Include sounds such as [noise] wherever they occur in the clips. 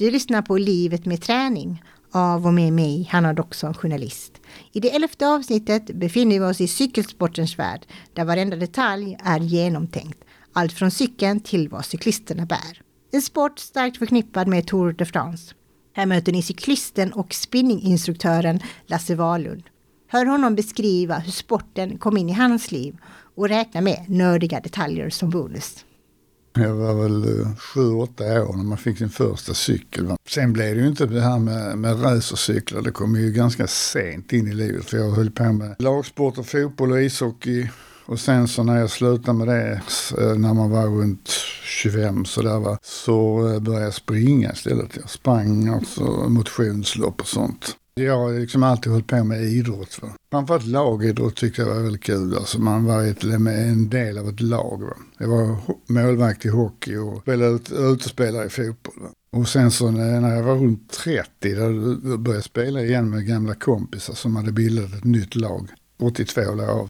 Du lyssnar på Livet med träning av och med mig, Hanna Doxon, journalist. I det elfte avsnittet befinner vi oss i cykelsportens värld, där varenda detalj är genomtänkt. Allt från cykeln till vad cyklisterna bär. En sport starkt förknippad med Tour de France. Här möter ni cyklisten och spinninginstruktören Lasse Wahlund. Hör honom beskriva hur sporten kom in i hans liv och räkna med nördiga detaljer som bonus. Jag var väl eh, sju, åtta år när man fick sin första cykel. Sen blev det ju inte det här med, med racercyklar. Det kom ju ganska sent in i livet. För jag höll på med lagsport och fotboll och ishockey. Och sen så när jag slutade med det, eh, när man var runt 25 så, där, va, så eh, började jag springa istället. Jag sprang alltså motionslopp och sånt. Jag har liksom alltid hållit på med idrott. Va? Framförallt lagidrott tyckte jag var väldigt kul. Alltså man var ett, en del av ett lag. Va? Jag var målvakt i hockey och spelade ut, utespelare i fotboll. Va? Och sen så när jag var runt 30 då började jag spela igen med gamla kompisar som hade bildat ett nytt lag. 82 år jag av.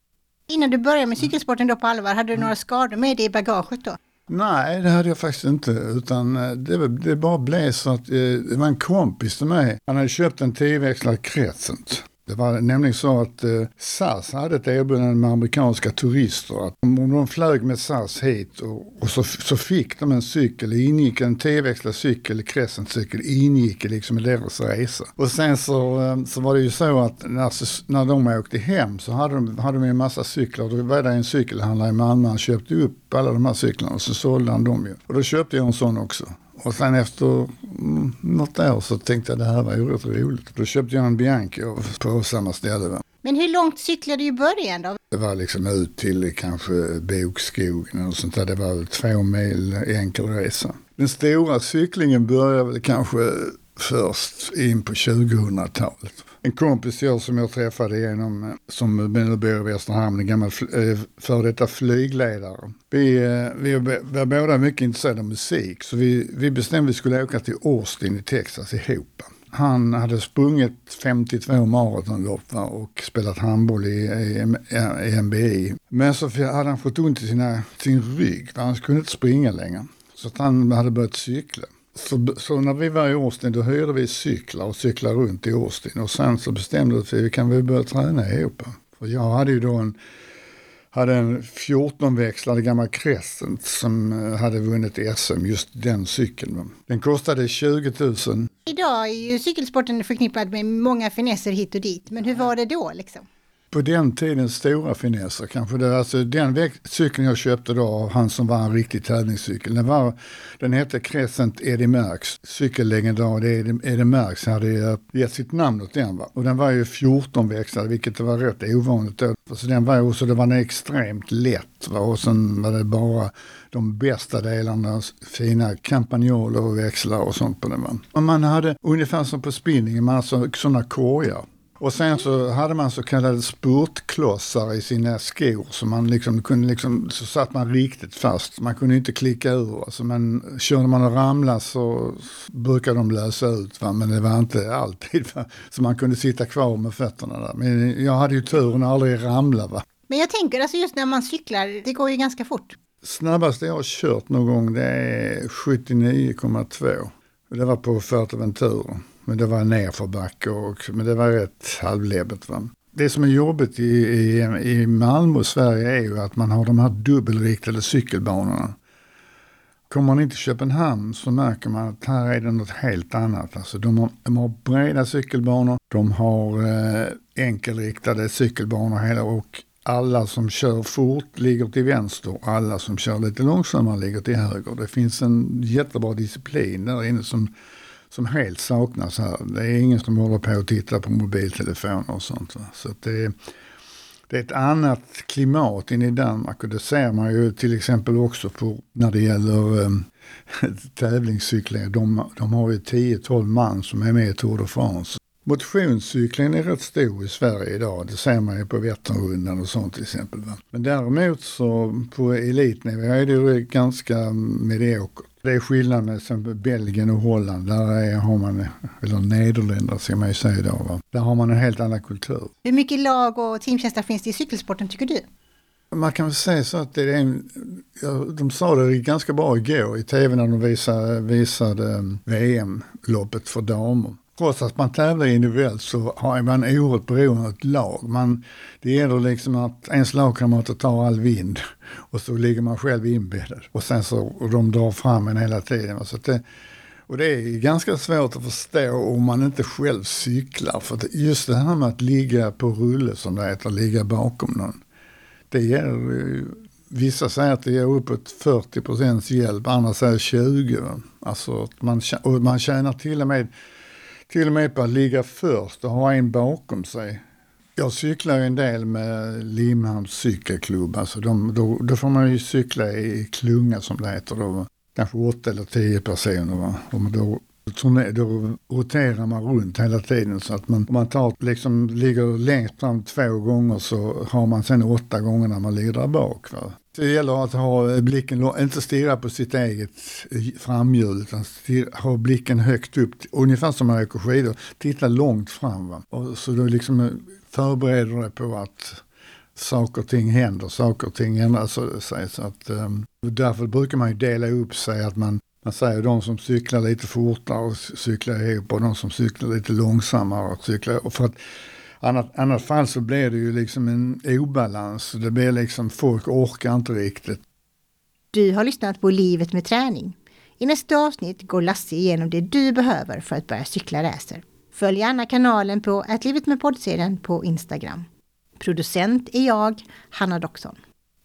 Innan du började med cykelsporten då på allvar, hade du några skador med dig i bagaget då? Nej, det hade jag faktiskt inte. Utan eh, det, det bara blev så att eh, det var en kompis till mig. Han hade köpt en tioväxlad Crescent. Det var nämligen så att eh, SAS hade ett erbjudande med amerikanska turister. Att om de flög med SAS hit och, och så, så fick de en cykel, ingick en T-växlad cykel, Crescent-cykel, ingick liksom i deras resa. Och sen så, eh, så var det ju så att när, när de åkte hem så hade de, hade de en massa cyklar. Då var det en cykelhandlare i Malmö, han köpte upp alla de här cyklarna och så sålde han dem ju. Och då köpte jag en sån också. Och sen efter mm, något år så tänkte jag det här var ju rätt roligt. Då köpte jag en Bianchi på samma ställe. Va? Men hur långt cyklade du i början då? Det var liksom ut till kanske Bokskogen och sånt där. Det var två mil enkel resa. Den stora cyklingen började väl kanske först in på 2000-talet en kompis till oss som jag träffade genom, eh, som nu bor i Västerhamn, en gammal eh, före detta flygledare. Vi, eh, vi var båda mycket intresserade av musik så vi, vi bestämde att vi skulle åka till Austin i Texas ihop. Han hade sprungit 52 maratonlopp och spelat handboll i, i, i NBI. Men så hade han fått ont i sina, sin rygg, han kunde inte springa längre. Så han hade börjat cykla. Så, så, när vi var i Austin då hyrde vi cyklar och cyklade runt i Austin. Och sen så bestämde vi att vi kan väl börja träna ihop. För jag hade ju då en, hade en 14-växlad gammal Crescent som eh, hade vunnit SM, just den cykeln. Den kostade 20 000. Idag är ju cykelsporten förknippad med många finesser hit och dit, men hur var det då liksom? På den tiden stora finesser kanske. Det, alltså den cykeln jag köpte då av han som var en riktig tävlingscykel. Den, var, den hette Crescent Eddie Merckx. Cykellegendar Eddie, Eddie Merckx hade gett sitt namn åt den. Va? Och den var ju 14 växlad vilket var rätt ovanligt då. Så den var också, det var extremt lätt. Va? Och sen var det bara de bästa delarna, fina campagnoler och växlar och sånt på den. Va? Och man hade ungefär som på spinning, man hade sådana korgar. Och sen så hade man så kallade spurtklossar i sina skor. Så man liksom kunde liksom, så satt man riktigt fast. Man kunde inte klicka ur. Alltså men körde man och ramlade så brukade de lösa ut. Va? Men det var inte alltid. Va? Så man kunde sitta kvar med fötterna där. Men jag hade ju turen att aldrig ramla. Va? Men jag tänker alltså just när man cyklar, det går ju ganska fort. Snabbaste jag har kört någon gång det är 79,2. Det var på Fuerteventura. Men det var nerförbacke och men det var rätt halvläbbigt. Va? Det som är jobbigt i, i, i Malmö och Sverige är ju att man har de här dubbelriktade cykelbanorna. Kommer man in till Köpenhamn så märker man att här är det något helt annat. Alltså de, har, de har breda cykelbanor, de har eh, enkelriktade cykelbanor hela och alla som kör fort ligger till vänster, alla som kör lite långsammare ligger till höger. Det finns en jättebra disciplin där inne som som helt saknas här. Det är ingen som håller på och tittar på mobiltelefoner och sånt. Så det, det är ett annat klimat inne i Danmark och det ser man ju till exempel också på när det gäller ehm, [laughs] um, tävlingscykling. De, de har ju 10-12 man som är med i Tour de France. Motionscyklingen är rätt stor i Sverige idag. Det ser man ju på Vätternrundan och sånt till exempel. Men däremot så på elitnivå är det ju ganska mediokert. Det är skillnad med exempel Belgien och Holland. Där är, har man, eller Nederländerna ska man ju säga då. Va? Där har man en helt annan kultur. Hur mycket lag och teamtjänster finns det i cykelsporten tycker du? Man kan väl säga så att det är en, de sa det ganska bra igår i tv när de visade, visade um, VM-loppet för damer. Trots att man tävlar individuellt så har man oerhört beroende av ett lag. Man, det gäller liksom att ens lagkamrater tar all vind [laughs] och så ligger man själv inbäddad. Och sen så och de drar fram en hela tiden. Så det, och det är ganska svårt att förstå om man inte själv cyklar. För just det här med att ligga på rulle som det heter, ligga bakom någon. Det ger, vissa säger att det ger uppåt 40 procents hjälp, andra säger 20. Alltså man, och man tjänar till och med till och med på att ligga först och ha en bakom sig. Jag cyklar ju en del med Limhamns cykelklubb. Alltså de, då, då, får man ju cykla i klunga som det heter. Då. Kanske åtta eller tio personer. Va? Och då, då roterar man runt hela tiden så att man, om man tar, liksom, ligger längst fram två gånger så har man sen åtta gånger när man ligger där bak. Va? Det gäller att ha blicken, inte stirra på sitt eget eh, framhjul utan stirra, ha blicken högt upp, ungefär som man åker skidor, titta långt fram. Va? Och så liksom, eh, du liksom förbereder dig på att saker och ting händer, saker och ting ändrar sig. Så att, um, därför brukar man ju dela upp sig, att man, man säger de som cyklar lite fortare och cyklar ihop och de som cyklar lite långsammare och cyklar. Och för att annat, annat fall så blir det ju liksom en obalans. Det blir liksom, folk orkar inte riktigt. Du har lyssnat på Livet med träning. I nästa avsnitt går Lasse igenom det du behöver för att börja cykla racer. Följ gärna kanalen på Livet med poddserien på Instagram. Producent är jag, Hanna Doxon.